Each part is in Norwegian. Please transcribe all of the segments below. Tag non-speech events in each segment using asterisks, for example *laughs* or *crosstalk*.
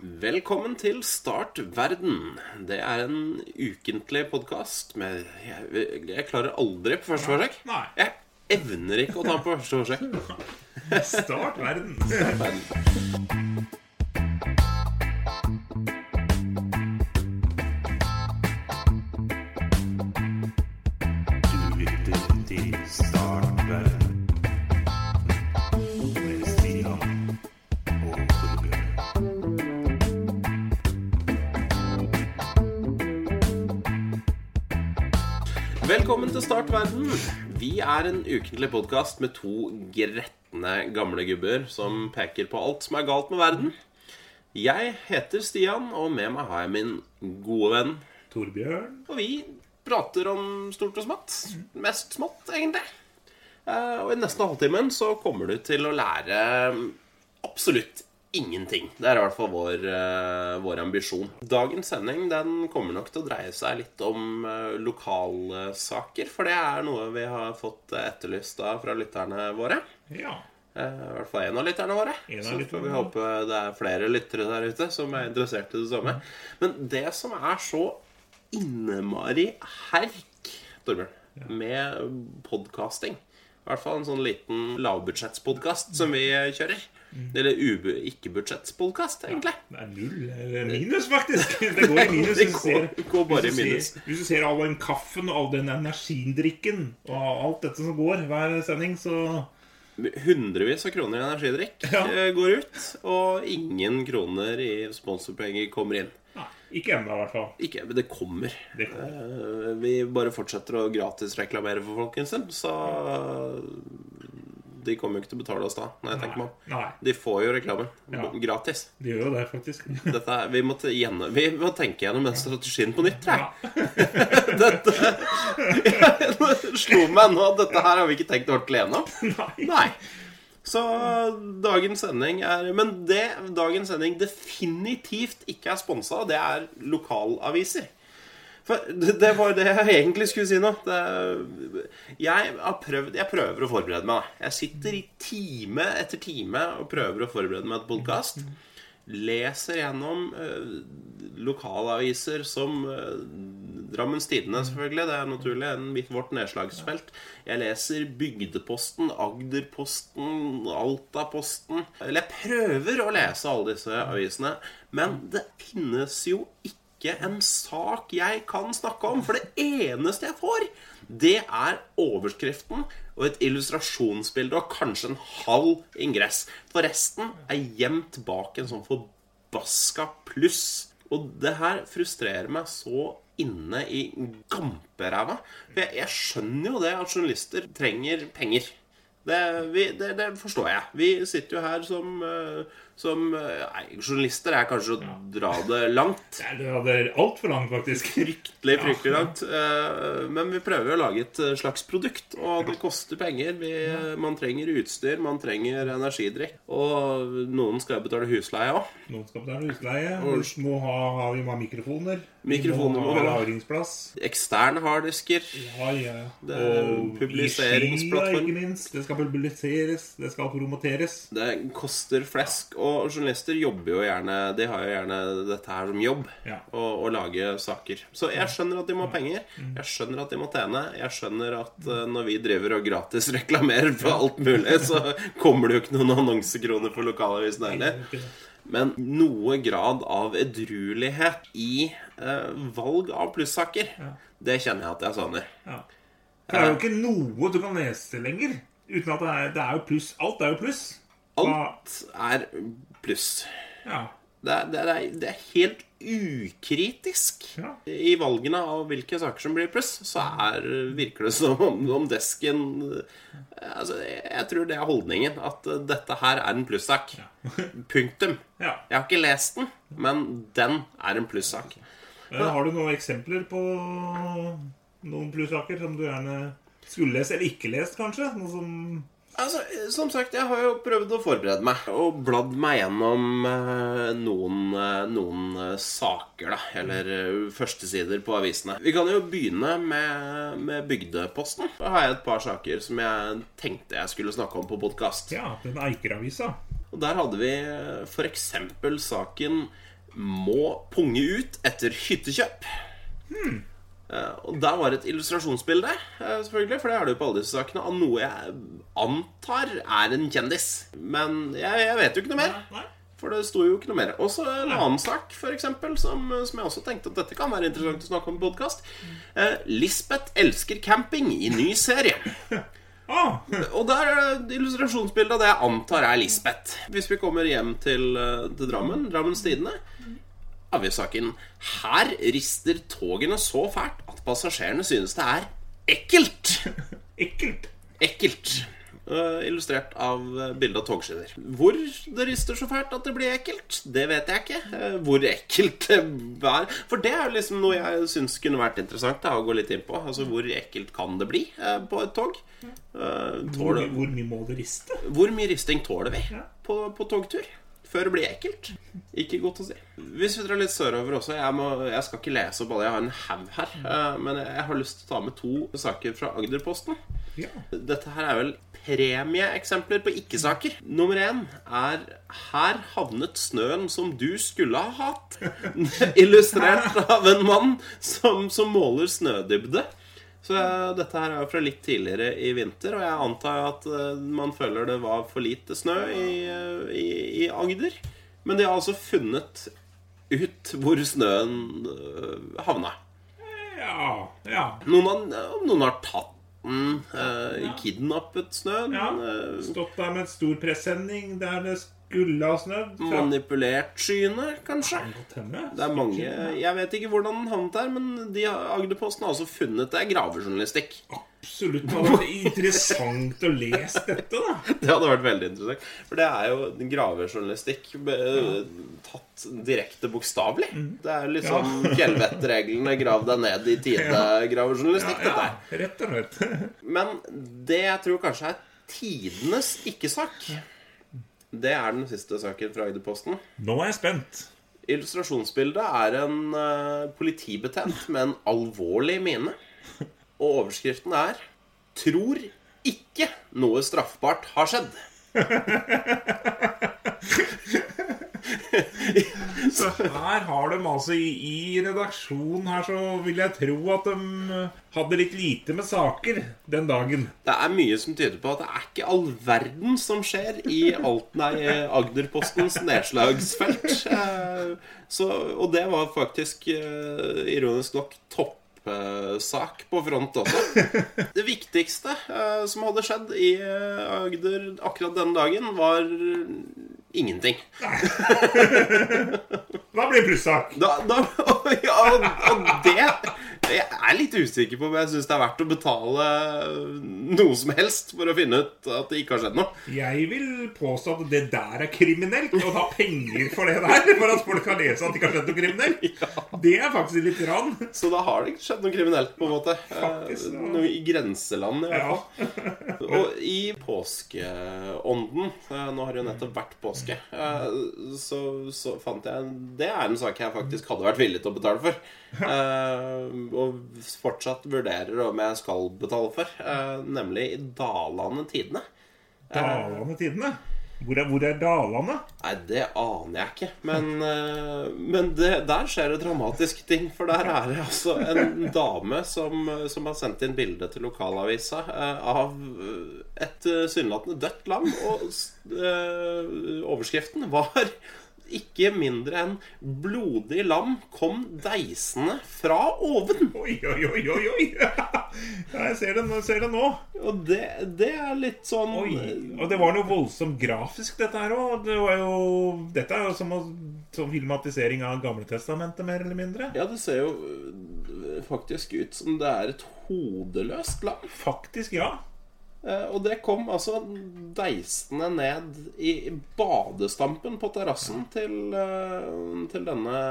Velkommen til Start verden. Det er en ukentlig podkast med jeg, jeg klarer aldri på første forsøk. Nei. Jeg evner ikke å ta på første forsøk. *laughs* Start verden. Start Verden. Verden. Vi er en ukentlig podkast med to gretne gamle gubber som peker på alt som er galt med verden. Jeg heter Stian, og med meg har jeg min gode venn. Torbjørn. Og vi prater om stort og smått. Mest smått, egentlig. Eh, Og i nesten halvtimen så kommer du til å lære absolutt ingenting. Det er i hvert fall vår, eh, vår ambisjon. Dagens sending den kommer nok til å dreie seg litt om eh, lokalsaker. For det er noe vi har fått etterlyst da fra lytterne våre. Ja. Eh, I hvert fall én av lytterne våre. En av Så får vi håpe det er flere lyttere der ute som er interessert i det samme. Men det som er så innmari herk, Torbjørn, med podkasting I hvert fall en sånn liten lavbudsjettspodkast som vi kjører. Mm. Eller ikke-budsjettspodkast, egentlig. Det er null eller minus, faktisk. Det går i minus. Det går- ser- går bare i minus. Ser, hvis du ser all den kaffen og all den energidrikken og alt dette som går hver sending, så Hundrevis av kroner i energidrikk Ja. eh, går ut, og ingen kroner i sponsorpenger kommer inn. Nei, ikke ennå, i hvert fall. Ikke, men det kommer. Det kommer. Eh, Vi bare fortsetter å gratisreklamere for folk en stund, så de kommer jo ikke til å betale oss da. Når jeg tenker meg om. De får jo reklamen Ja. gratis. de gjør jo det, faktisk. *laughs* *laughs* Dette vi, må gjennom, vi må tenke gjennom den strategien på nytt. tror jeg. Ja. *laughs* Dette slo meg nå at dette her har vi ikke tenkt ordentlig gjennom. Nei. Nei. Så dagens sending er Men det dagens sending definitivt ikke er sponsa, det er lokalaviser. For det var det jeg egentlig skulle si nå. Det, jeg, prøvd, jeg prøver å forberede meg. Jeg sitter i time etter time og prøver å forberede meg til podkast. Leser gjennom eh, lokalaviser som eh, Drammens Tidende, selvfølgelig. Det er naturlig. En, vårt nedslagsfelt. Jeg leser Bygdeposten, Agderposten, Altaposten. Eller jeg prøver å lese alle disse avisene. Men det finnes jo ikke en sak jeg kan snakke om. For det eneste jeg får, det er overskriften og et illustrasjonsbilde og kanskje en halv ingress. For resten er gjemt bak en sånn forbaska pluss. Og det her frustrerer meg så inne i gamperæva. For jeg, jeg skjønner jo det at journalister trenger penger. Det, vi, det, det forstår jeg. Vi sitter jo her som, eh, som eh, Nei, journalister er kanskje å dra det langt. Ja, *laughs* Det er altfor langt, faktisk. Fryktelig, fryktelig langt. Eh, Men vi prøver å lage et eh, slags produkt, og det koster penger. Vi, man trenger utstyr, man trenger energidrikk. Og noen skal betale husleie òg. Noen skal betale husleie. Og- Vi må ha, ha, vi må ha mikrofoner. Mikrofoner må ha lagringsplass. Eksterne harddisker. Ja, ja. Det er Og publiseringsplattform. ikke minst. Det skal publiseres, det skal promoteres. Det koster flesk, og journalister jobber jo gjerne De har jo gjerne dette her som jobb. Ja. Å, å lage saker. Så jeg skjønner at de må ha penger. Jeg skjønner at de må tjene. Jeg skjønner at eh, når vi driver og gratis *laughs* reklamerer for alt mulig, så kommer det jo ikke noen annonsekroner for lokalavisen heller. Men noe grad av edruelighet i eh, valg av plussaker, det kjenner jeg at jeg savner. Ja. Det er jo ikke noe du kan lese lenger. Uten at det er, det er jo pluss. Alt er jo pluss. Alt er pluss. Ja. Det er, det er, det er helt ukritisk. Ja. I valgene av hvilke saker som blir pluss, så er, virker det som om, om desken altså, Jeg tror det er holdningen. At eh, dette her er en plussak. *laughs* Punktum. ja. Jeg har ikke lest den, men den er en plussak. Men Har du noen eksempler på noen plussaker som du gjerne skulle lest, eller ikke lest, kanskje? Noe som Altså, Som sagt, jeg har jo prøvd å forberede meg og bladd meg gjennom eh, noen, eh, noen eh, saker, da. Eller førstesider på avisene. Vi kan jo begynne med, med Bygdeposten. Da har jeg et par saker som jeg tenkte jeg skulle snakke om på podkast. Ja, den Eiker-avisa. Og der hadde vi f.eks. saken 'Må punge ut etter hyttekjøp'. Eh, Og der var et illustrasjonsbilde, eh, selvfølgelig, for det er det jo på alle disse sakene, av noe jeg antar er en kjendis. Men jeg, jeg vet jo ikke noe mer. Nei. For det sto jo ikke noe mer. Og så en annen sak, for eksempel, som, som jeg også tenkte at dette kan være interessant å snakke om i podkast. Eh, Lisbeth elsker camping i ny serie. *laughs* Ah, Og der er det illustrasjonsbilde av det jeg antar er Lisbeth. Hvis vi kommer hjem til, eh, til Drammen, Drammens Tidende, avgiftssaken Her rister togene så fælt at passasjerene synes det er ekkelt. *laughs* ekkelt. Ekkelt. Eh, illustrert av bilde av togskinner. Hvor det rister så fælt at det blir ekkelt, det vet jeg ikke. Eh, hvor ekkelt det er. For det er jo liksom noe jeg syns kunne vært interessant da, å gå litt inn på. Altså Hvor ekkelt kan det bli eh, på et tog? Eh, Hvor, hvor mye må det riste? hvor mye risting tåler vi Ja. på, på togtur? Før det blir ekkelt? Ikke godt å si. Hvis vi drar litt sørover også Jeg, må, jeg skal ikke lese opp alle, jeg har en haug her. eh, Men jeg, jeg har lyst til å ta med to saker fra Agderposten. Ja. Dette her er vel premieeksempler på ikke-saker. Nummer én er 'Her havnet snøen som du skulle ha hatt'. *laughs* Illustrert av en mann som, som måler snødybde. Så dette her er jo fra litt tidligere i vinter, og jeg antar at eh, man føler det var for lite snø i, i, i Agder. Men de har altså funnet ut hvor snøen eh, havna. Ja. Ja. Noen har, noen har tatt den, eh, kidnappet snøen. ja. eh, Stått der med en stor presenning der det skulle ha snødd. Fra- manipulert skyene, kanskje. Det er mange Jeg vet ikke hvordan den havnet der, men de Agderposten har altså funnet det er gravejournalistikk. Absolutt. Det hadde vært interessant å lese dette, da. *laughs* Det hadde vært veldig interessant. For det er jo gravejournalistikk tatt direkte bokstavelig. Det er liksom fjellvettreglene 'grav deg ned i tide'-gravejournalistikk, *laughs* dette Ja, her. rett og slett. *laughs* Men det jeg tror kanskje er tidenes ikke-sak, det er den siste saken fra Agderposten. Nå er jeg spent. Illustrasjonsbildet er en uh, politibetjent med en alvorlig mine. Og overskriften er 'Tror ikke noe straffbart har skjedd'. *laughs* *laughs* Så her har de altså i, i redaksjonen her så vil jeg tro at de eh, hadde litt lite med saker den dagen. Det er mye som tyder på at det er ikke all verden som skjer i alt, nei, Agderpostens nedslagsfelt. Eh, Så, og det var faktisk, eh, ironisk nok, toppsak på front også. Det viktigste eh, som hadde skjedd i eh, Agder akkurat den dagen, var ingenting. *laughs* Da blir det plussak. Da, da, *laughs* ja, og, og det Jeg er litt usikker på om jeg syns det er verdt å betale noe som helst for å finne ut at det ikke har skjedd noe. Jeg vil påstå at det der er kriminelt. Å ta penger for det der for at folk kan lese at det ikke har skjedd noe kriminelt. *laughs* Det er faktisk litt rann. Så da har det ikke skjedd noe kriminelt, på en måte. Faktisk, Eh, ja. Noe i grenseland, i hvert Ja. Og i påskeånden eh, Nå har det jo nettopp vært påske. eh, Så, så fant jeg Det er en sak jeg faktisk hadde vært villig til å betale for. Eh, Og fortsatt vurderer om jeg skal betale for. uh, Nemlig i Dalane Tidene. Dalane tidene. Hvor er, hvor er Dalane? Nei, det aner jeg ikke. Men, uh, men det, der skjer det dramatiske ting. For der er det altså en dame som, som har sendt inn bilde til lokalavisa eh, av et uh, tilsynelatende dødt lam. Og eh, overskriften var ikke mindre enn 'Blodig lam kom deisende fra oven'. Oi, oi, oi, oi! oi. *laughs* Ja, jeg ser det, nå- ser det nå. Og det, det er litt sånn Oi. Og det var noe voldsomt grafisk, dette her òg. Det var jo Dette er jo som, som filmatisering av Gamletestamentet, mer eller mindre. Ja, det ser jo øh, faktisk ut som det er et hodeløst lam. Faktisk, ja. Eh, Og det kom altså deisende ned i badestampen på terrassen til, eh, til denne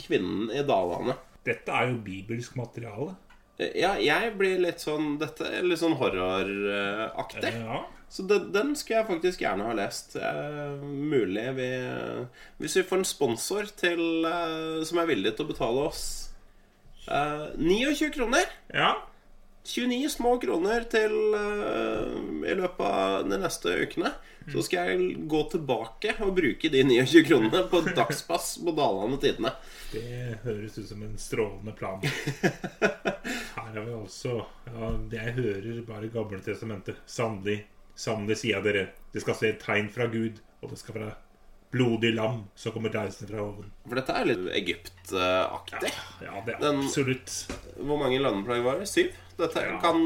kvinnen i Dalane. Dette er jo bibelsk materiale. Ja, jeg blir litt sånn Dette er litt sånn horroraktig. Ja. Så den, den skulle jeg faktisk gjerne ha lest. Eh, mulig vi Hvis vi får en sponsor til, eh, som er villig til å betale oss eh, 29 kroner ja. 29 små kroner til uh, i løpet av de neste ukene. Så skal jeg gå tilbake og bruke de 29 kronene på dagspass på Dalane Tidene. Det høres ut som en strålende plan. *laughs* Her har vi altså ja, Jeg hører bare Gamle testamentet. Sannelig, sannelig sier jeg dere, det skal se et tegn fra Gud, og det skal være blodig lam som kommer reisende fra oven. For dette er litt Egypt-aktig. Ja, det er Den- absolutt. Hvor mange landeplagg var det? Syv? Dette Ja. kan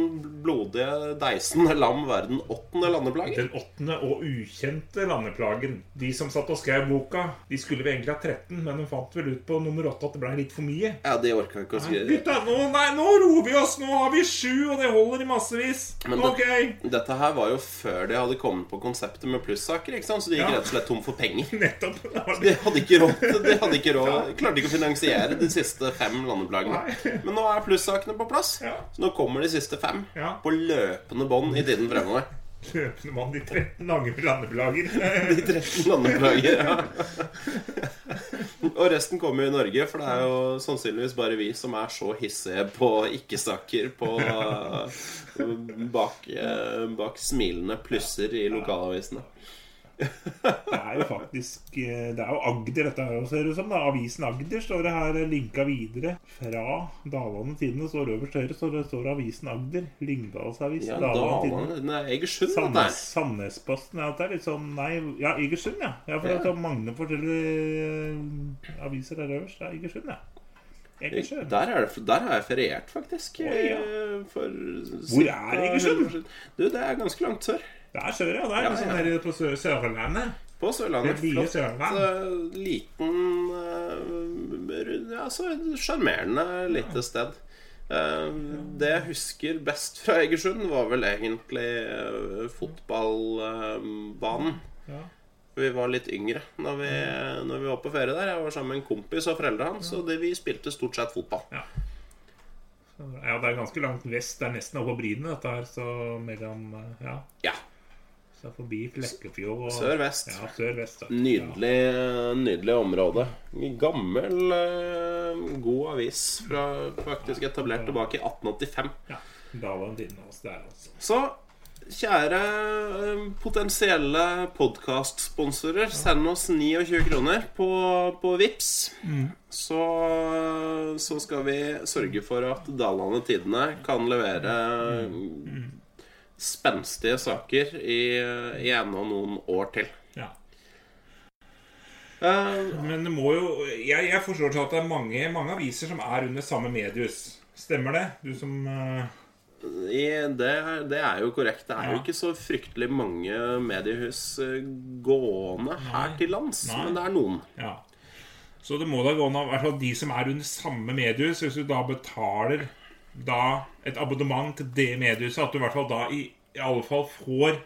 blodige deisende lam være den åttende landeplagen. Den åttende og ukjente landeplagen. De som satt og skrev boka, de skulle vel egentlig ha 13, men de fant vel ut på nummer 8 at det ble litt for mye. Ja, de orka ikke å Nei, skrive Gutta, nå, nei, nå roer vi oss! Nå har vi sju, og det holder i massevis. Men det- Ok. Dette her var jo før de hadde kommet på konseptet med plussaker, ikke sant? så de gikk Ja. rett og slett tom for penger. *laughs* Nettopp. *laughs* Det De hadde ikke råd, de hadde ikke råd Klarte ikke å finansiere de siste fem landeplagene. Nei. Men nå er plussakene på plass. Ja. Så nå kommer de siste fem Ja. på løpende bånd i tiden fremover. *laughs* Løpende bånd, de 13 lange landeplager. *laughs* De 13 landeplager. Ja. Og resten kommer jo i Norge, for det er jo sannsynligvis bare vi som er så hissige på ikke-saker på *laughs* bak, eh, bak smilende plusser i lokalavisene. Det er jo faktisk eh, Det er jo Agder dette her, ser det ut som. da. Avisen Agder står det her eh, linka videre fra Dalane Tidende. Står øverst høyre så det står Avisen Agder. Lyngdalsavis. Ja, Dalane Tidende. Egersund, Sandnes, er. Sandnesposten. Ja, det er litt sånn Nei, ja, Egersund, ja. ja for Ja. det er mange forskjellige eh, aviser der øverst. Ja, Egersund, ja. Egersund. Der, er det, der har jeg feriert, faktisk. Oi, ja. For Hvor er Egersund? Du, det er ganske langt sør. Det er sør, ja. Det er Ja, liksom ja. nede på Sør- Sørlandet. På Sørlandet. Det Flott, Sørland. eh, liten eh, Ja, så sjarmerende lite sted. Eh, Det jeg husker best fra Egersund, var vel egentlig fotballbanen. Ja. Vi var litt yngre når vi, når vi var på ferie der. Jeg var sammen med en kompis og foreldrene hans, og det, vi spilte stort sett fotball. Ja. Ja, det er ganske langt vest. Det er nesten over Bryne, dette her. Så mellom Ja. Ja. Så forbi Flekkefjord og Sør-vest. Ja, sør-vest. Nydelig, nydelig område. Gammel, eh, god avis fra faktisk etablert tilbake i 1885. Ja. Dalen din oss der, altså. Så kjære eh, potensielle podkastsponsorer, send oss 29 kroner på, på Vips. Så, så skal vi sørge for at Dalane Tidene kan levere spenstige saker i, i enda noen år til. Ja. Uh, Men det må jo Jeg, jeg forstår til at det er mange, mange aviser som er under samme medius. Stemmer det? Du som uh... I, det, det er jo korrekt. Det er jo ikke så fryktelig mange mediehus eh, gående her Nei. til lands, Nei. men det er noen. Ja. Så det må da gå an i hvert fall de som er under samme mediehus, hvis du da betaler da et abonnement til det mediehuset, at du i hvert fall da i, i alle fall får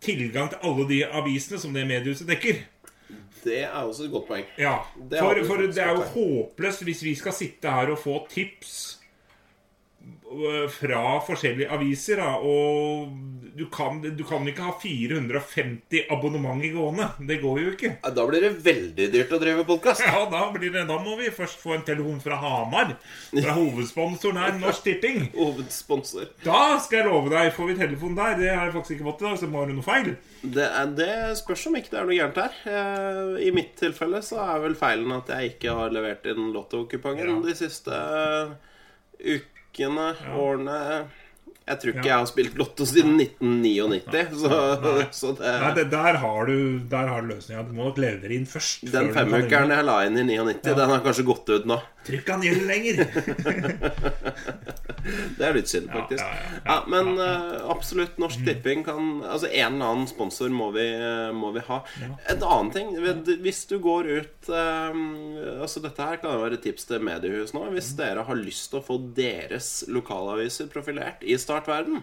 tilgang til alle de avisene som det mediehuset dekker. Det er også et godt poeng. Ja, for, for det er jo håpløst hvis vi skal sitte her og få tips fra forskjellige aviser, da, og du kan, du kan ikke ha 450 abonnement i gående. Det går jo ikke. Da blir det veldig dyrt å drive podkast. *laughs* Ja, da, blir det, da må vi først få en telefon fra Hamar. Fra hovedsponsoren her, Norsk Tipping. *laughs* Hovedsponsor. Da skal jeg love deg, får vi telefon der. Det har jeg faktisk ikke fått i dag, så det må være noe feil. Det, er, det spørs om ikke det er noe gærent her. Eh, I mitt tilfelle så er vel feilen at jeg ikke har levert inn lottokupongen Ja. de siste ukene, årene Jeg tror ikke Ja. jeg har spilt lotto siden 1999, så, *laughs* så det Nei, det, der har du, der har du løsninga. Du må nok levere inn først. Den du jeg la inn i 99, den har kanskje gått ut nå. Trykk han gjelder lenger. *laughs* Det er litt synd, faktisk. ja, ja, Ja, ja, men ja, eh, absolutt, Norsk Tipping kan Altså, en eller annen sponsor må vi, må vi ha. En annen ting Hvis du går ut eh, Altså, dette her kan jo være tips til mediehus nå. Hvis dere har lyst til å få deres lokalaviser profilert i Startverden,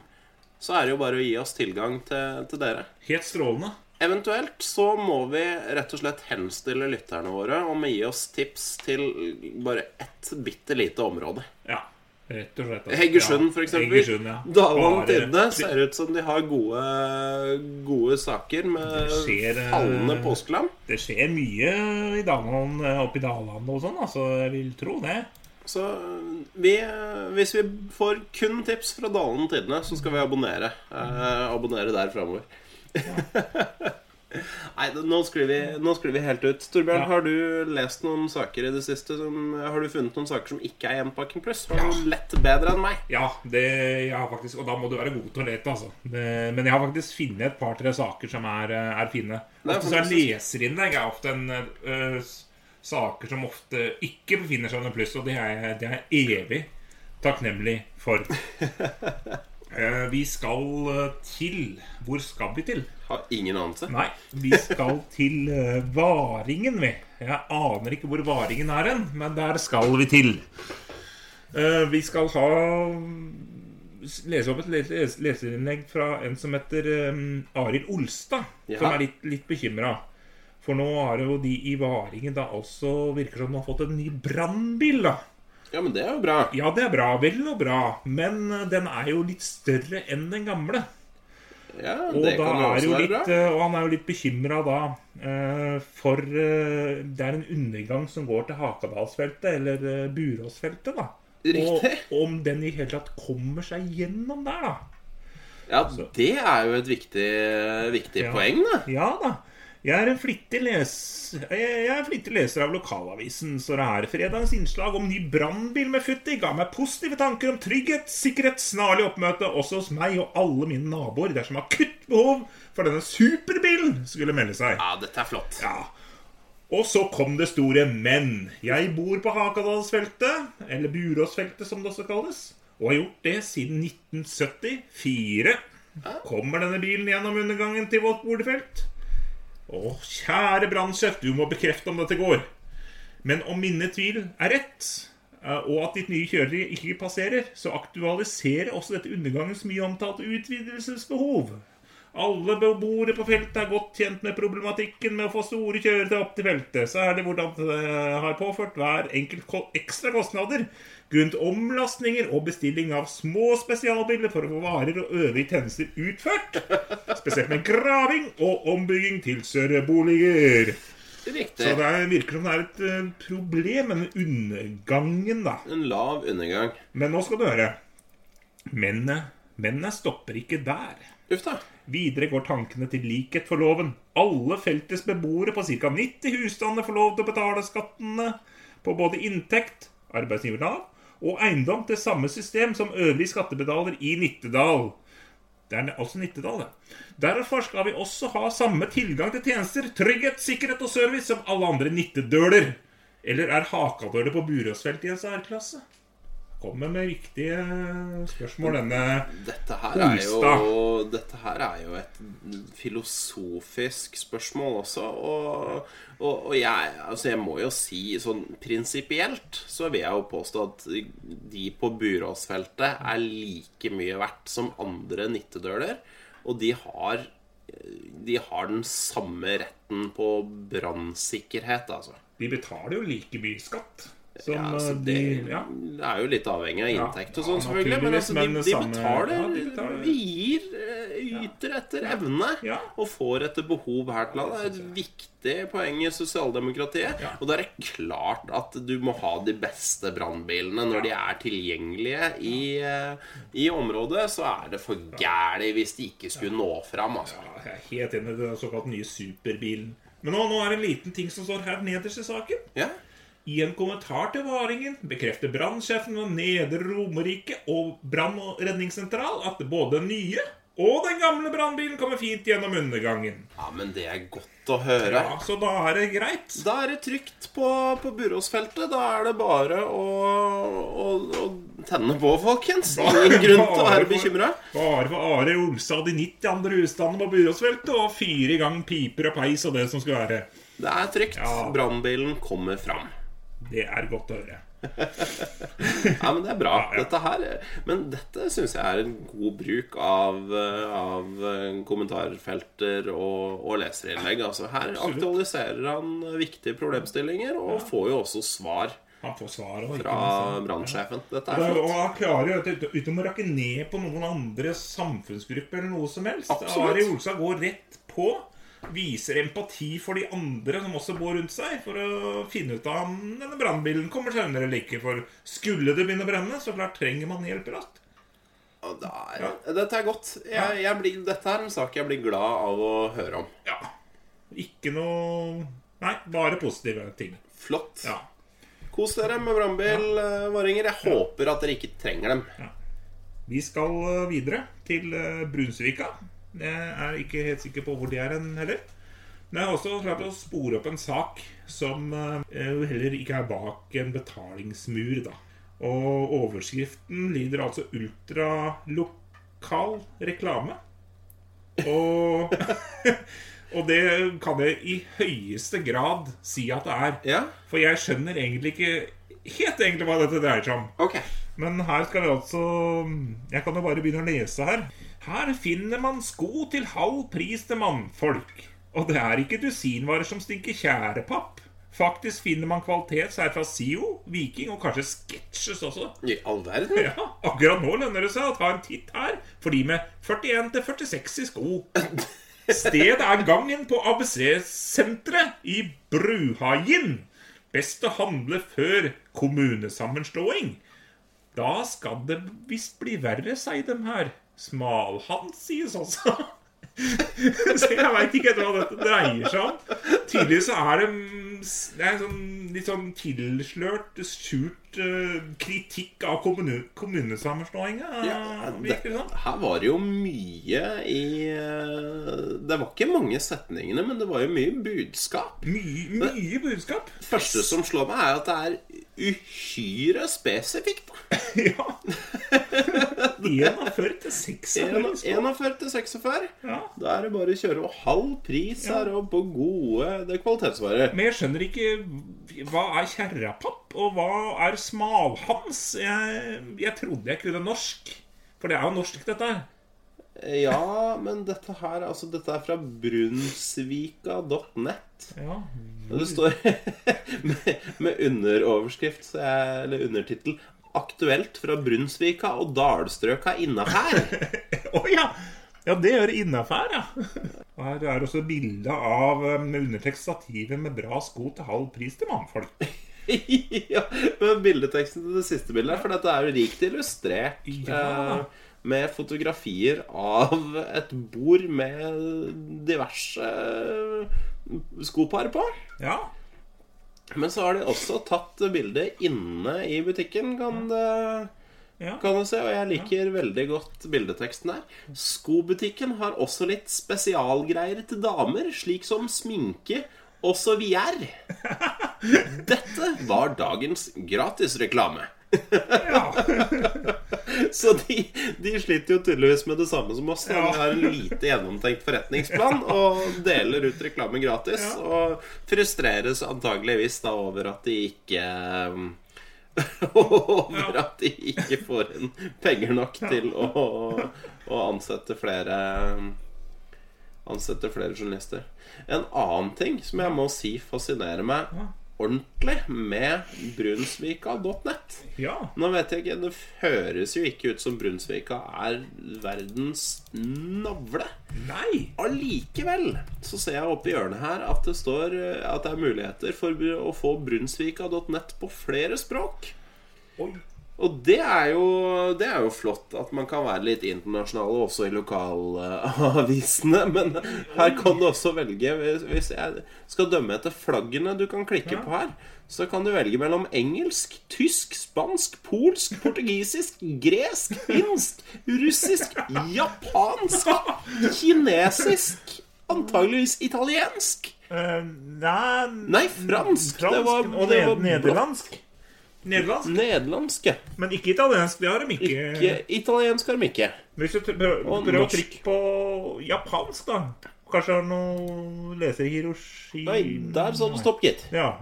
så er det jo bare å gi oss tilgang til, til dere. Helt strålende. Eventuelt så må vi rett og slett henstille lytterne våre om å gi oss tips til bare ett bitte lite område. Ja, rett og slett. altså. Heggesund, Ja, for eksempel. Heggesund, ja. Dalan Tidende ser ut som de har gode, gode saker med skjer, eh, fallende påskelam. Det skjer mye i Dalan, oppe i Daland og sånn, altså. Jeg vil tro det. Så vi, hvis vi får kun tips fra Dalen Tidende, så skal vi abonnere. Eh, abonnere der framover. *laughs* Nei, nå sklir, vi, nå sklir vi helt ut. Torbjørn, Ja. har du lest noen saker i det siste? Som, har du funnet noen saker som ikke er Hjemmepakking pluss? Har Ja. du lett bedre enn meg? Ja, det, jeg har faktisk, og da må du være god til å lete, altså. Det, men jeg har faktisk funnet et par-tre saker som er, eh, er fine. Er Ofte er leserinnlegg er ofte en eh, s- saker som ofte ikke befinner seg under pluss, og det er, jeg- det er evig takknemlig for. *laughs* Eh, vi skal eh, til Hvor skal vi til? Har ingen anelse. Nei, vi skal til eh, Varingen, vi. Jeg aner ikke hvor Varingen er hen, men der skal vi til. Vi skal ha lese opp et les les leserinnlegg fra en som heter um, Arild Olstad, Ja. som er litt, litt bekymra. For nå har jo de i Varingen da altså virker som de har fått en ny brannbil, da. Ja, men det er jo bra. Ja, det er bra. Vel og bra. Men eh, den er jo litt større enn den gamle. Ja, Og, det kan jo også være litt, bra. eh, og han er jo litt bekymra da eh, for Det er en undergang som går til Hakadalsfeltet, eller Buråsfeltet, da. Riktig. Og om den i hele tatt kommer seg gjennom der, da. Ja, det er jo et viktig, viktig Ja. poeng, da. Ja da. Jeg er en flittig, les... jeg er flittig leser av lokalavisen, står det her. Fredagens innslag om ny brannbil med Futti ga meg positive tanker om trygghet, sikkerhet, snarlig oppmøte også hos meg og alle mine naboer dersom akutt behov for denne superbilen skulle melde seg. Ja, dette er flott. Ja. Og så kom det store men. Jeg bor på Hakadalsfeltet, eller Buråsfeltet som det også kalles, og har gjort det siden 1974. Kommer denne bilen gjennom undergangen til vårt boligfelt? Å, kjære brannsjef, du må bekrefte om dette går. Men om mine tvil er rett, eh, og at ditt nye kjøretøy ikke passerer, så aktualiserer også dette undergangens mye omtalte utvidelsesbehov. Alle beboere på feltet er godt tjent med problematikken med å få store kjøretøy opp til feltet. Så er det hvordan det har påført hver enkelt ekstra kostnader grunnet omlastninger og bestilling av små spesialbiler for å få varer og øvrige tjenester utført. Spesielt med graving og ombygging til større boliger. Riktig. Så det er- virker som det er et eh, problem med den undergangen, da. En lav undergang. Men nå skal du høre. Mennene, mennene stopper ikke der. Uff da. Videre går tankene til likhet for loven. Alle feltets beboere på ca. 90 husstander får lov til å betale skattene på både inntekt, arbeidsgiver Nav, og eiendom til samme system som øvrige skattebetaler i Nittedal. Det er altså Nittedal, det. Derfor skal vi også ha samme tilgang til tjenester, trygghet, sikkerhet og service som alle andre nittedøler. Eller er hakadøler på Buråsfeltet i en særklasse? Kommer med viktige spørsmål, denne Dette her er jo, dette her er jo et filosofisk spørsmål også. Og, og, og jeg, altså jeg må jo si sånn prinsipielt så vil jeg jo påstå at de på Buråsfeltet er like mye verdt som andre nittedøler. Og de har, de har den samme retten på brannsikkerhet, altså. De betaler jo like mye skatt som Ja, altså, de, det, Ja. det er jo litt avhengig av inntekt og sånn, selvfølgelig. Men, altså, de, de, betaler, de betaler. Vi gir eh, yter etter evne og får etter behov her til landet. Det er et viktig poeng i sosialdemokratiet. Og da er det klart at du må ha de beste brannbilene når de er tilgjengelige i, eh, i området. Så er det for gæli hvis de ikke skulle nå fram, altså. Ja, Jeg er helt enig i den såkalt nye superbilen. Men nå, nå er det en liten ting som står her nederst i saken. Ja. I en kommentar til Varingen bekrefter brannsjefen ved Nedre Romerike og brann- og redningssentral at både den nye og den gamle brannbilen kommer fint gjennom undergangen. ja, men det er godt å høre. Ja, Så da er det greit. Da er det trygt på, på Buråsfeltet. Da er det bare å, å, å tenne på, folkens. Ingen grunn til å være bekymra. Bare for Are Olsa og de 90 andre husstandene på Buråsfeltet og fire i gang piper og peis og det som skal være. Det er trygt. Ja. Brannbilen kommer fram. Det er godt å høre. *laughs* Ja, men det er bra. Dette her Men dette syns jeg er en god bruk av, av kommentarfelter og, og leserinnlegg. Altså, her Absolutt. aktualiserer han viktige problemstillinger, og får jo også svar Han får svar fra brannsjefen. Dette er flott. Og han klarer jo dette uten å rakke ned på noen andre samfunnsgrupper eller noe som helst. Absolutt. Ari Olsa går rett på viser empati for de andre som også bor rundt seg, for å finne ut av om denne brannbilen kommer seg under eller ikke. For skulle det begynne å brenne, så klart trenger man hjelp raskt. Er, Dette er godt. Jeg, jeg blir, dette er en sak jeg blir glad av å høre om. Ja. Ikke noe Nei, bare positive ting. Flott. Ja. Kos dere med brannbil, eh, våringer. Jeg håper at dere ikke trenger dem. Vi skal eh, videre til eh, Brunsvika. Jeg er ikke helt sikker på hvor de er hen heller. Men jeg har også klart å spore opp en sak som eh, heller ikke er bak en betalingsmur, da. Og overskriften lyder altså 'ultralokal reklame'. Og, *laughs* og det kan jeg i høyeste grad si at det er. Ja? For jeg skjønner egentlig ikke helt egentlig hva dette dreier seg om. Okay. Men her skal vi altså Jeg kan jo bare begynne å lese her. Her finner man sko til halv pris til mannfolk. Og det er ikke dusinvarer som stinker tjærepapp. Faktisk finner man kvalitet her fra SIO, Viking og kanskje Sketches også. I all verden? Ja, Akkurat nå lønner det seg å ta en titt her for de med 41 til 46 i sko. Stedet er gangen på ABC-senteret i Bruhagen. Best å handle før kommunesammenslåing. Da skal det visst bli verre, sier dem her. Smalhans sies også. *laughs* Så jeg veit ikke hva dette dreier seg om. Tydeligvis så er det, det er sånn, litt sånn tilslørt, skjult uh, kritikk av kommune, kommunesammenslåinga. Ja, det her var det jo mye i eh, Det var ikke mange setningene, men det var jo mye budskap. Mye, mye budskap. Det første som slår meg, er at det er uhyre spesifikt. *laughs* Ja. *laughs* 41 til 46. 41 til 46. Ja. Da er det bare å kjøre og halv pris her og på gode det er kvalitetsvarer. Men jeg skjønner ikke Hva er kjerrapapp, og hva er smalhans? Jeg, jeg trodde jeg kunne norsk. For det er jo norsk, dette her. Ja, men dette her Altså, dette er fra brunsvika.net. Ja. Det står *laughs* med, med underoverskrift, eller undertittel 'Aktuelt fra Brunsvika og dalstrøka innafær'. *laughs* Å ja! Ja, det gjør innafor, ja. Her er også bilde av eh, med undertekst stativet med bra sko til halv pris til mannfolk. *laughs* ja, men bildeteksten til det siste bildet for dette er jo rikt illustrert. Ja. eh, med fotografier av et bord med diverse eh, skopar på. Ja. Men så har de også tatt bilde inne i butikken, kan det, ja. kan du se. Og jeg liker veldig godt bildeteksten her. Skobutikken har også litt spesialgreier til damer, slik som sminke og så videre. *laughs* Dette var dagens gratisreklame. Ja. *laughs* Så de, de sliter jo tydeligvis med det samme som oss. De har en lite gjennomtenkt forretningsplan og deler ut reklame gratis. Og frustreres antageligvis da over at de ikke *laughs* Over at de ikke får inn penger nok til å, å ansette flere Ansette flere journalister. En annen ting som jeg må si fascinerer meg. Ordentlig med brunsvika.net ja. nå vet jeg ikke, Det høres jo ikke ut som Brunsvika er verdens navle. Nei. Allikevel så ser jeg oppe i hjørnet her at det står eh, at det er muligheter for å få brunsvika.net på flere språk. Oi. Og det er, jo, det er jo flott at man kan være litt internasjonal også i lokalavisene. *laughs* Men her kan du også velge Hvis jeg skal dømme etter flaggene du kan klikke på her, så kan du velge mellom engelsk, tysk, spansk, polsk, portugisisk, *laughs* gresk, finsk, russisk, japansk, *laughs* kinesisk, antageligvis italiensk. Eh, nei Nei, fransk. Det var- og det var nederlandsk. Nederlandsk, Nederlandske. Men ikke italiensk. Det har de ikke. Ikke italiensk har de ikke. Hvis du prøver, prøver å trykke på japansk, da Kanskje har noe leser Hiroshi Nei, der sa du stopp, gitt. Ja.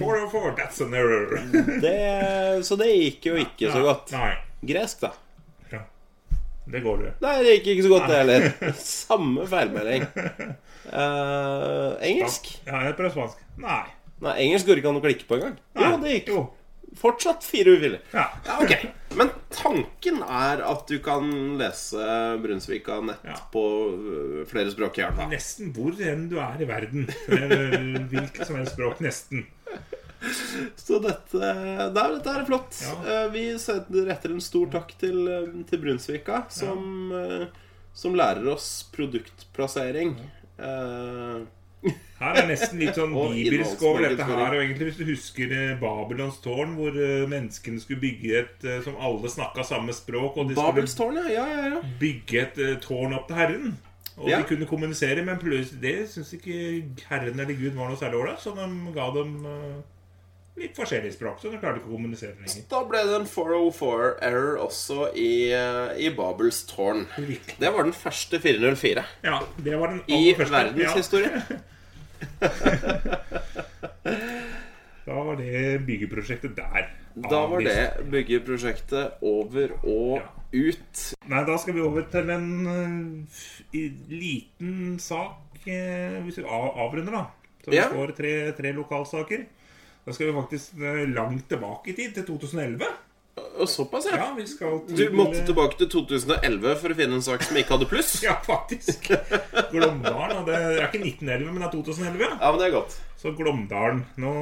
four four, that's an error. Det, så det gikk jo ikke så godt. Nei. Gresk, da? Ja. Det går det. Nei, det gikk ikke så godt, det heller. *laughs* Samme feilmelding. Uh, *laughs* engelsk? Ja, jeg prøver spansk. Nei. Nei, engelsk går ikke an å klikke på engang. Jo, det gikk. Jo. Fortsatt fire uker. Ja. Ja, ok. Men tanken er at du kan lese Brunsvika nett Ja. på øh, flere språk i hvert. Nesten hvor enn du er i verden. Eh, Hvilket som helst språk. Nesten. Så dette, det er, dette er flott. Ja. Eh, Vi retter en stor takk til, eh, til Brunsvika, som, som lærer oss produktplassering. Eh, Her er nesten litt sånn *laughs* bibelsk over dette her. Og egentlig Hvis du husker eh, Babylons tårn, hvor eh, menneskene skulle bygge et eh, Som alle snakka samme språk, og de Babels tårn, ja, ja, ja. bygge et tårn opp til Herren. Og Ja. de kunne kommunisere, men det syns ikke Herren eller Gud var noe særlig ålreit, så de ga dem litt forskjellig språk, så de klarte ikke å kommunisere lenger. Da ble det en 404-error også i, i Babels tårn. Det var den første 404 Ja, det var den i aller første. verdenshistorien. Ja, *laughs* *laughs* da var det byggeprosjektet der. Da var det byggeprosjektet over og Ja. ut. Nei, da skal vi over til en eh, liten sak eh, Hvis vi avrunder, da. Så vi Ja. får tre, tre lokalsaker. Da skal vi faktisk eh, langt tilbake i tid, til 2011. Og såpass, ja. Ja, vi skal Du måtte tilbake til 2011 for å finne en sak som ikke hadde pluss? *laughs* Ja, faktisk. Glåmdalen. Det er ikke 1911, men det er 2011. ja. Ja, men det er godt. Så Glåmdalen Nå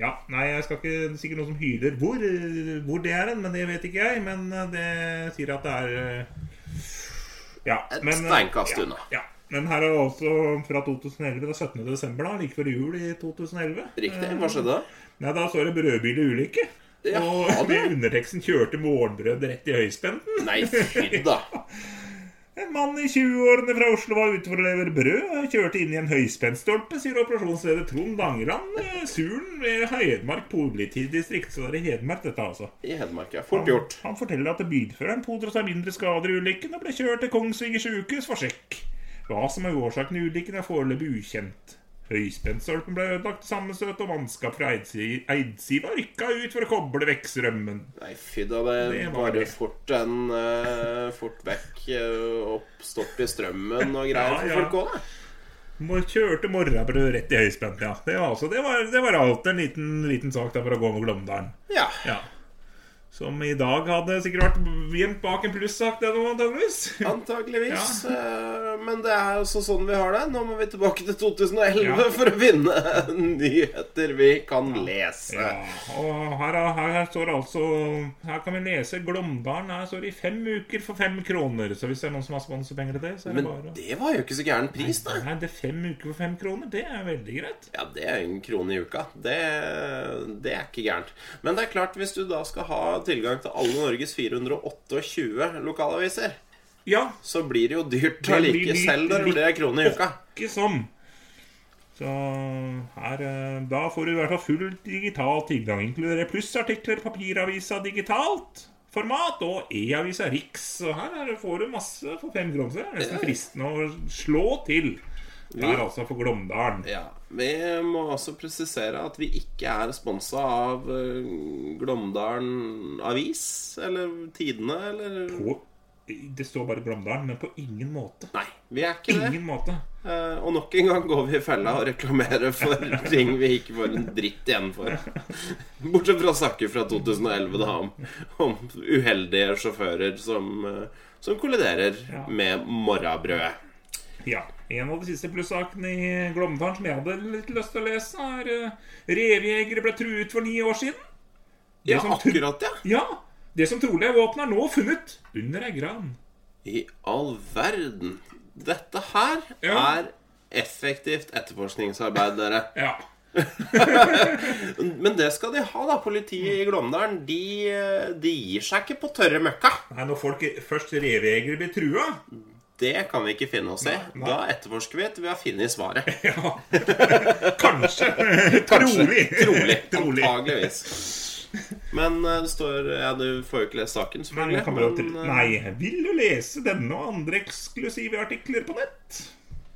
Ja, nei, jeg skal ikke Det er sikkert noen som hyler hvor, hvor det er hen, men det vet ikke jeg. Men det sier at det er eh, Ja. Et men, eh, steinkast ja, unna. Ja. Men her er det også fra 2011 til 17. desember, da, like før jul i 2011. Riktig. Hva skjedde da? Nei, Da står det 'brødbilulykke'. Ja, og *laughs* med underteksten 'kjørte morgenbrød rett i høyspenten'. Nei, fy da. *laughs* En mann i 20-årene fra Oslo var ute for å levere brød. og Kjørte inn i en høyspentstolpe, sier operasjonsleder Trond Dangeland. eh, Suren ved Hedmark politidistrikt. Så det er i Hedmark, dette, altså. I Hedmark, ja. Fort gjort. Han forteller at bilføreren pådro seg mindre skader i ulykken og ble kjørt til Kongsvinger sykehus for sjekk. Hva som er årsaken til ulykken, er foreløpig ukjent. Høyspentstolpen ble ødelagt til sammenstøt, og mannskap fra Eidsi- Eidsiva rykka ut for å koble vekk strømmen. Nei, fy da. Det Det var var det. fort en uh, Fort vekk uh, oppstopp i strømmen og greier Ja, for ja. folk òg, da. Kjørte morrabrød rett i høyspent, ja. Det var, altså, det var, det var alt en liten, liten sak der for å gå med Glåmdalen. Ja. Ja. Som i dag hadde sikkert vært gjemt bak en plussak, det nå, antageligvis. *laughs* Antageligvis. eh, Men det er også sånn vi har det. Nå må vi tilbake til 2011 Ja. for å finne *laughs* nyheter vi kan lese. Ja, og her, er- her, her står altså Her kan vi lese Glåmdalen. Her står det i fem uker for fem kroner. Så hvis det er noen som har sponsorpenger til det, så er det Men bare det var jo ikke så gæren pris, da. Nei, det er fem uker for fem kroner. Det er veldig greit. Ja, det er en krone i uka. Det, det er ikke gærent. Men det er klart, hvis du da skal ha tilgang til alle Norges 428 lokalaviser, Ja, så blir det jo dyrt å like selv når det blir kroner i uka. ikke sånn. Så her eh, Da får du i hvert fall full digital tilgang. Inkluderer plussartikler, papiravisa digitalt format og e-avisa Riks. Så her er får du masse for fem kroner. Det er nesten fristende å slå til. Det er altså for Glåmdalen. Ja, Vi må også presisere at vi ikke er sponsa av eh, Glåmdalen Avis eller Tidene eller På, det står bare Glåmdalen, men på ingen måte. Nei, vi er ikke det. Måte. Eh, og nok en gang går vi i fella og reklamerer for *laughs* ting vi ikke får en dritt igjen for. Bortsett fra saker fra 2011 da om, om uheldige sjåfører som, eh, som kolliderer Ja. med morrabrødet. Ja. En av de siste plussakene i Glåmdalen som jeg hadde litt lyst til å lese, er uh, Revjegere ble truet for ni år siden. Det Ja, akkurat, ja. Ja, Det som trolig er våpenet, er nå funnet under ei gran. I all verden. Dette her Ja. er effektivt etterforskningsarbeid, dere. *laughs* Ja. *laughs* Men det skal de ha, da. Politiet i Glåmdalen de, de gir seg ikke på tørre møkka. Nei, Når folk først revjegere blir trua Det kan vi ikke finne oss i. Nei, nei. Da etterforsker vi til vi har funnet svaret. *laughs* Ja. Kanskje. *laughs* Trolig. Trolig. *laughs* Trolig. Antageligvis. Men eh, det står Ja, du får jo ikke lest saken, Nei, selvfølgelig. kan til. eh, nei, vil du lese denne og andre eksklusive artikler på nett?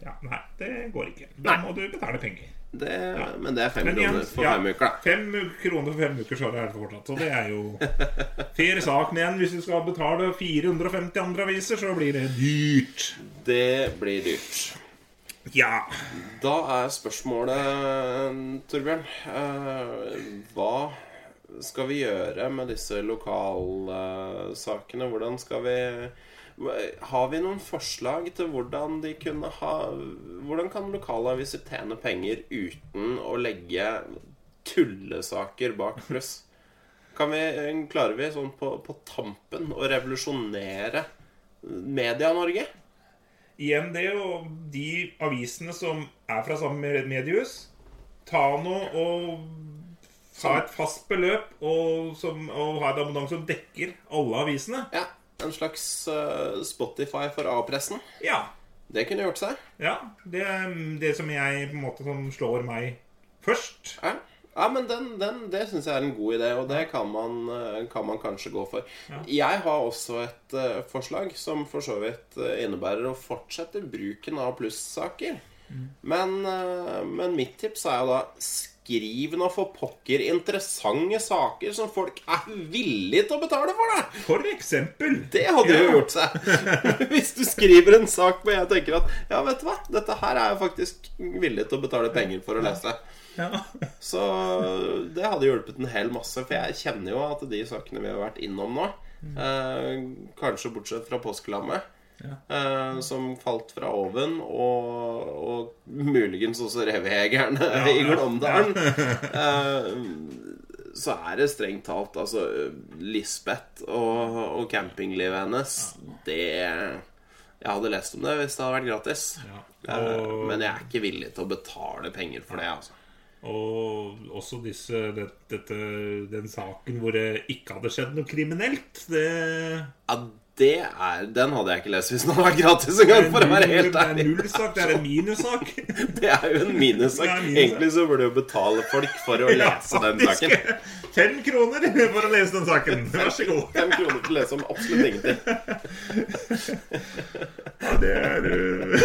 Ja, Nei, det går ikke. Da må du betale penger. Det, Men det er fem igjen, kroner for ja, fem uker, da. Fem kroner for fem uker, så er det fortsatt. Så det er jo *laughs* fair sak. Men igjen, hvis du skal betale 450 andre aviser, så blir det dyrt. Det blir dyrt. Ja. Da er spørsmålet, Torbjørn eh, Hva skal vi gjøre med disse lokalsakene? Hvordan skal vi Har vi noen forslag til hvordan de kunne ha Hvordan kan lokalaviser tjene penger uten å legge tullesaker bak pluss? Kan vi, klarer vi sånn på, på tampen å revolusjonere Media-Norge? Igjen det, og de avisene som er fra samme mediehus, ta noe og ha et fast beløp og, som, og ha et abonnement som dekker alle avisene. Ja, En slags eh, Spotify for A-pressen. Ja. Det kunne gjort seg. ja det det som jeg på en måte som slår meg først. Ja, ja men den, den, det syns jeg er en god idé, og det kan man, eh, kan man kanskje gå for. Jeg har også et uh, forslag som for så vidt uh, innebærer å fortsette bruken av plussaker. Men, uh, men mitt tips er jo da Skriv nå for pokker interessante saker som folk er villige til å betale for, da! For eksempel. Det hadde jo gjort seg. *laughs* Hvis du skriver en sak hvor jeg tenker at Ja, vet du hva, dette her er jeg faktisk villig til å betale penger for å lese. Ja. Så det hadde hjulpet en hel masse. For jeg kjenner jo at de sakene vi har vært innom nå, eh, kanskje bortsett fra påskelammet, eh, som falt fra oven, og, og muligens også revejegerne *laughs* i Glåmdalen, uh, *laughs* så er det strengt talt altså Lisbeth og, og campinglivet hennes Det Jeg hadde lest om det hvis det hadde vært gratis. Ja. Eh, Og, Men jeg er ikke villig til å betale penger for det, altså. og også disse, det, dette, den saken hvor det ikke hadde skjedd noe kriminelt. Det Ja, det er Den hadde jeg ikke lest hvis den hadde vært gratis engang, for å være helt det er en nullsak. Det er en minussak. *laughs* Det er jo en minussak. Egentlig så burde du betale folk for å *laughs* lese den saken. Fem kroner *laughs* for å lese den saken. Vær så god. Fem kroner til å lese om absolutt ingenting. Ja, det er uh,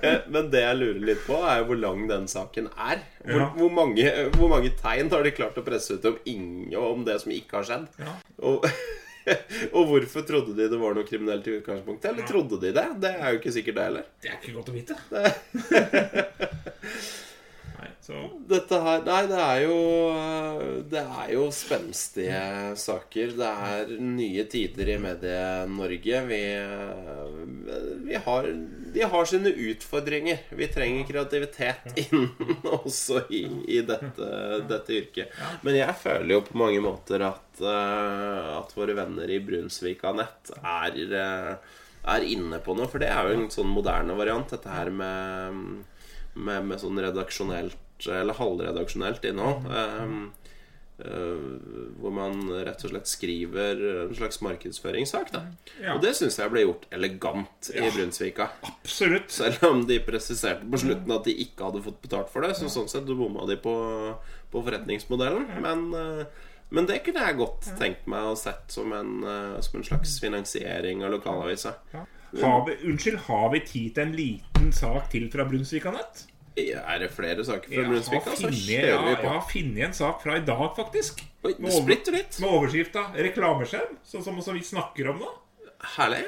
Eh, Men det jeg lurer litt på, er jo hvor lang den saken er. Hvor, Ja. hvor, mange, hvor mange tegn har de klart å presse ut om, ingen, om det som ikke har skjedd? Ja. Og, *laughs* og hvorfor trodde de det var noe kriminelt i utgangspunktet? Eller trodde de det? Det er jo ikke sikkert, det heller. Det er ikke godt å vite. *laughs* Nei, så Dette her Nei, det er jo Det er jo spenstige saker. Det er nye tider i Medie-Norge. Vi, vi har De har sine utfordringer. Vi trenger kreativitet inn *laughs* også i, i dette, dette yrket. Men jeg føler jo på mange måter at, eh, at våre venner i Brunsvika nett er, eh, er inne på noe. For det er jo en sånn moderne variant, dette her med med, med sånn redaksjonelt eller halvredaksjonelt innhold. Um, uh, hvor man rett og slett skriver en slags markedsføringssak. Da. Ja. Og det syns jeg ble gjort elegant i Ja. Brunsvika. absolutt. Selv om de presiserte på slutten at de ikke hadde fått betalt for det. Så sånn sett bomma de på, på forretningsmodellen. Men, uh, men det kunne jeg godt tenkt meg å sett som en, uh, som en slags finansiering av lokalavisa. Har vi, unnskyld, har vi tid til en liten sak til fra Brunsvika Nett? Er det flere saker fra Jeg har Brunsvika, så funnet, kjører ja, jeg har funnet en sak fra i dag, faktisk. Oi, Med over-. Med overskrifta 'Reklameskjerm', sånn som, som vi snakker om nå. Herlig.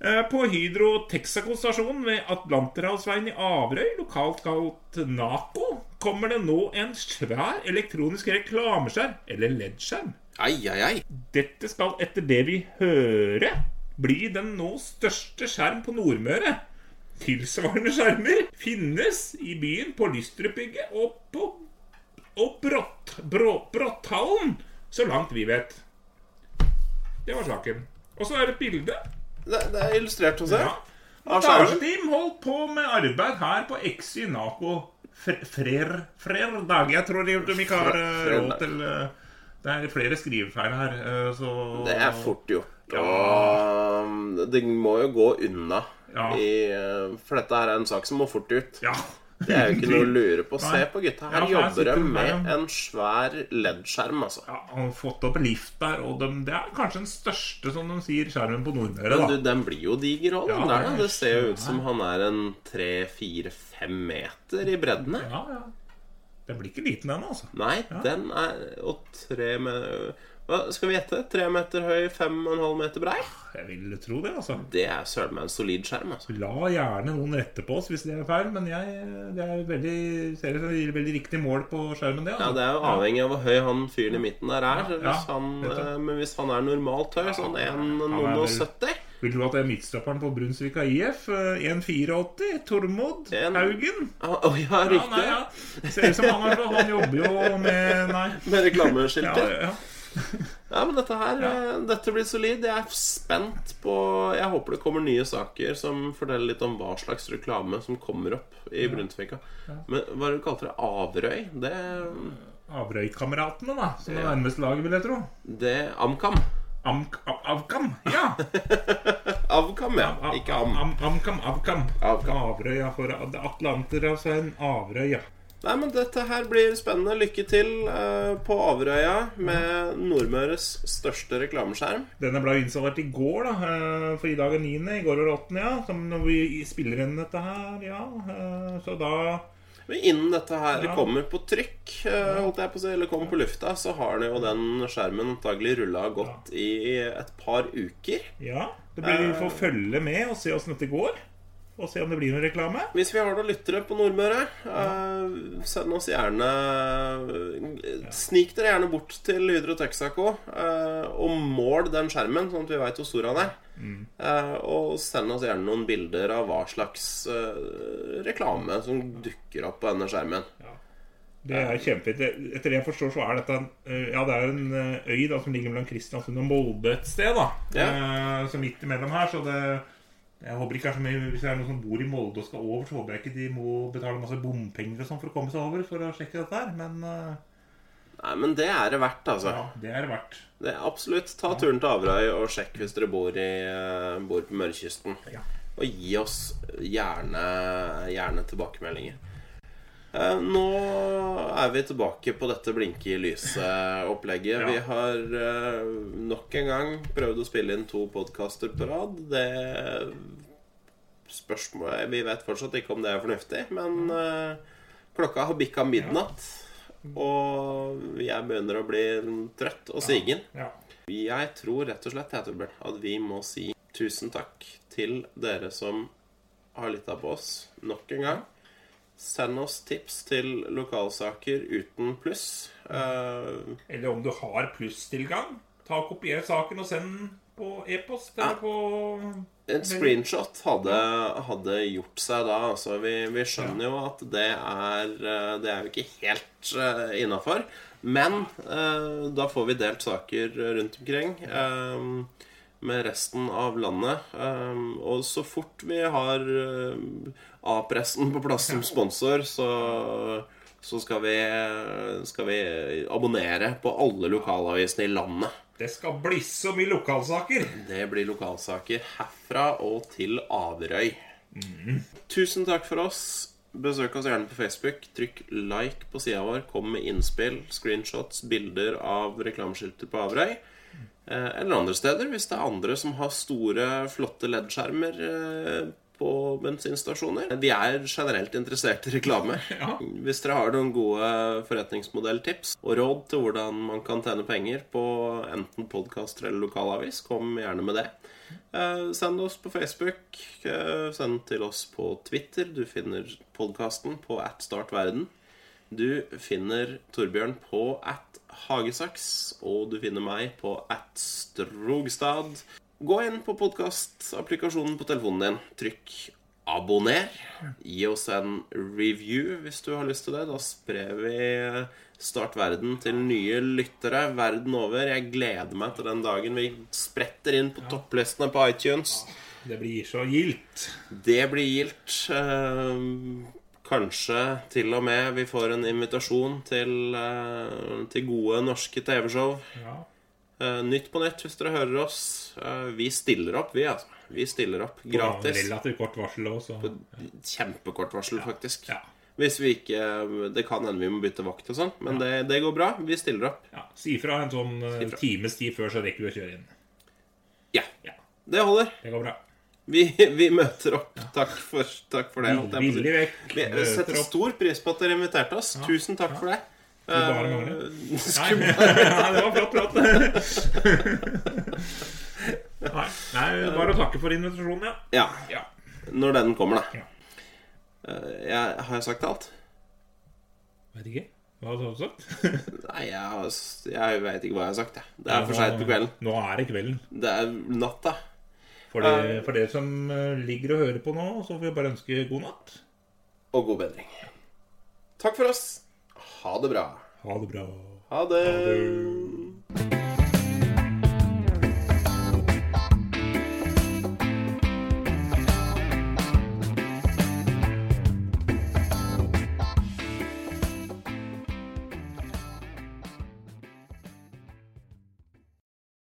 Eh, På Hydro Texaco stasjon ved Atlanterhavsveien i Averøy, lokalt kalt Naco, kommer det nå en svær elektronisk reklameskjerm, eller LED-skjerm. Ei, ei, ei. Dette skal etter det vi hører, bli den nå største skjerm på Nordmøre. Tilsvarende skjermer finnes i byen på Lystrupbygget og på og Brått, Brå, Brotthallen, så langt vi vet. Det var saken. Og så er det et bilde. Det, det er illustrert hos deg. Ja. Montasjeteam holdt på med arbeid her på XY Naco fr- frer, fredag. Jeg tror de, de ikke har eh, råd til eh, Det er flere skrivefeil her, eh, så Det er fort gjort. Ja. Det må jo gå unna. Ja. I, uh, for dette her er en sak som må fort ut. Ja. Det er jo ikke noe å lure på. *laughs* Se på gutta. Her ja, jobber de med en svær LED-skjerm, altså. ja. Han har fått opp lift der, og de, det er kanskje den største, som de sier, skjermen på Nordmøre. Men du, den blir jo diger òg, den der. det er ser jo ut som han er en tre, fire, fem meter i bredden. Ja, ja. Den blir ikke liten, den, altså. Nei, den er Og tre med skal vi gjette? Tre meter høy, fem og en halv meter brei? Jeg vil tro det, altså. Det er søren meg en solid skjerm. altså La gjerne noen rette på oss hvis det er feil, men jeg det er veldig, ser det som gir veldig riktig mål på skjermen, det. Ja, Altså. Det er jo avhengig av hvor høy han fyren i midten der er. Ja, Hvis ja, han, eh, men hvis han er normalt høy, sånn Ja, han er vel- 1,70 Vil du at det er midtstopperen på Brunsvika IF. eh, 1,84. Tormod En- Haugen. Å ja, Ja, riktig. nei, ja. Ser ut som han, er, han jobber jo med Nei. Med Ja, reklameskilter. ja. Ja, men dette her ja. Dette blir solid. Jeg er spent på Jeg håper det kommer nye saker som forteller litt om hva slags reklame som kommer opp i Bruntvika. Men hva er det du kalte det? Averøy? Det, Averøykameratene, da. Som det Ja. nærmeste laget, vil jeg tro. det Amcam. Amk, av, avkam, ja. *laughs* Avkam, ja. Ikke Am. Am, amkam, avkam. Avkam. Averøya for Atlanter, altså en Averøy, ja. Nei, men dette her blir spennende. Lykke til uh, på Averøya med Nordmøres største reklameskjerm. Denne ble installert i går, da. eh, For i dag er 9., i går var det 8., ja. Som når vi spiller inn dette her, ja. eh, Så da Men innen dette her Ja. kommer på trykk, holdt jeg på å si, eller kommer på lufta, så har den jo den skjermen antagelig rulla godt i et par uker. Ja. Det blir Vi får følge med og se åssen dette går. Og se om det blir noe reklame. Hvis vi har noen lyttere på Nordmøre, eh, send oss gjerne Snik dere gjerne bort til Hydro Texaco uh, og mål den skjermen, sånn at vi veit hvor stor han er. Eh, og send oss gjerne noen bilder av hva slags reklame som dukker opp på denne skjermen. Det er kjempefint. Etter det jeg forstår, så er dette en, Ja, det er en øy da som ligger mellom Kristiansund og Molde et sted. da Eh, Så midt imellom her. Så det Jeg håper ikke det er så mye Hvis det er noen som bor i Molde og skal over, så håper jeg ikke de må betale masse bompenger og sånn for å komme seg over for å sjekke dette her. Men eh, Nei, men det er det verdt, altså. ja, det er det verdt. Det er absolutt. Ta turen til Averøy og sjekk hvis dere bor, i, eh, bor på Mørekysten. Ja. Og gi oss gjerne, gjerne tilbakemeldinger. Eh, Nå er vi tilbake på dette blinke i lyset-opplegget. Ja. Vi har eh, nok en gang prøvd å spille inn to podkaster på rad. Det spørsmålet Vi vet fortsatt ikke om det er fornuftig, men eh, klokka har bikka midnatt. Og jeg begynner å bli trøtt og sigen. Ja. Jeg tror rett og slett at vi må si tusen takk til dere som har lytta på oss nok en gang. Send oss tips til lokalsaker uten pluss. Uh, Eller om du har plusstilgang, ta og kopier saken og send den på e-post eller Ja. på en screenshot hadde, hadde gjort seg da. Altså, vi, vi skjønner jo at det er eh, Det er jo ikke helt uh, innafor. Men uh, da får vi delt saker rundt omkring eh, med resten av landet. Eh, og så fort vi har eh, A-pressen på plass som sponsor, så så skal vi, skal vi abonnere på alle lokalavisene i landet. Det skal bli så mye lokalsaker! Det blir lokalsaker herfra og til Averøy. Tusen takk for oss. Besøk oss gjerne på Facebook. Trykk like på sida vår. Kom med innspill, screenshots, bilder av reklameskilter på Averøy. Eh, Eller andre steder, hvis det er andre som har store, flotte LED-skjermer eh, på bensinstasjoner. De er generelt interessert i reklame. *laughs* Ja. Hvis dere har noen gode forretningsmodelltips og råd til hvordan man kan tjene penger på enten podkaster eller lokalavis, kom gjerne med det. Eh, send oss på Facebook. Eh, send til oss på Twitter. Du finner podkasten på at startverden. Du finner Torbjørn på at hagesaks, og du finner meg på at strogstad. Gå inn på podkastapplikasjonen på telefonen din. Trykk 'abonner'. Gi oss en review hvis du har lyst til det. Da sprer vi Start verden til nye lyttere verden over. Jeg gleder meg til den dagen vi spretter inn på topplistene på iTunes. Det blir så gildt. Det blir gildt. Kanskje til og med vi får en invitasjon til, eh, til gode norske TV-show. Ja. Eh, nytt på nytt hvis dere hører oss. Eh, vi stiller opp, vi, altså. Vi stiller opp gratis. På. Relativt kort varsel også. Kjempekort varsel, faktisk. Ja. Hvis vi ikke Det kan hende vi må bytte vakt og sånn, men det, det går bra. Vi stiller opp. Ja, Si fra en sånn times tid før, så rekker vi å kjøre inn. Ja. Ja, Det holder. Det går bra. Vi, vi møter opp. Takk for, takk for det. Villig vekk. Vi setter stor pris på at dere inviterte oss. Tusen takk for det. Skulle bare. Eh, Nei, *laughs* det var flott prat. *laughs* Nei, nei, bare å takke for invitasjonen, ja. Ja. ja. Når den kommer, da. Eh, jeg, har jeg sagt alt? Vet ikke. Hva har du sagt? Nei, jeg, jeg veit ikke hva jeg har sagt. Jeg. Det er for seint på kvelden. Nå er det kvelden. Det er natta. For, det, for dere som eh, ligger og hører på nå, så får vi bare ønske god natt. Og god bedring. Takk for oss. Ha det bra. Ha det bra. Ha det. Ha det.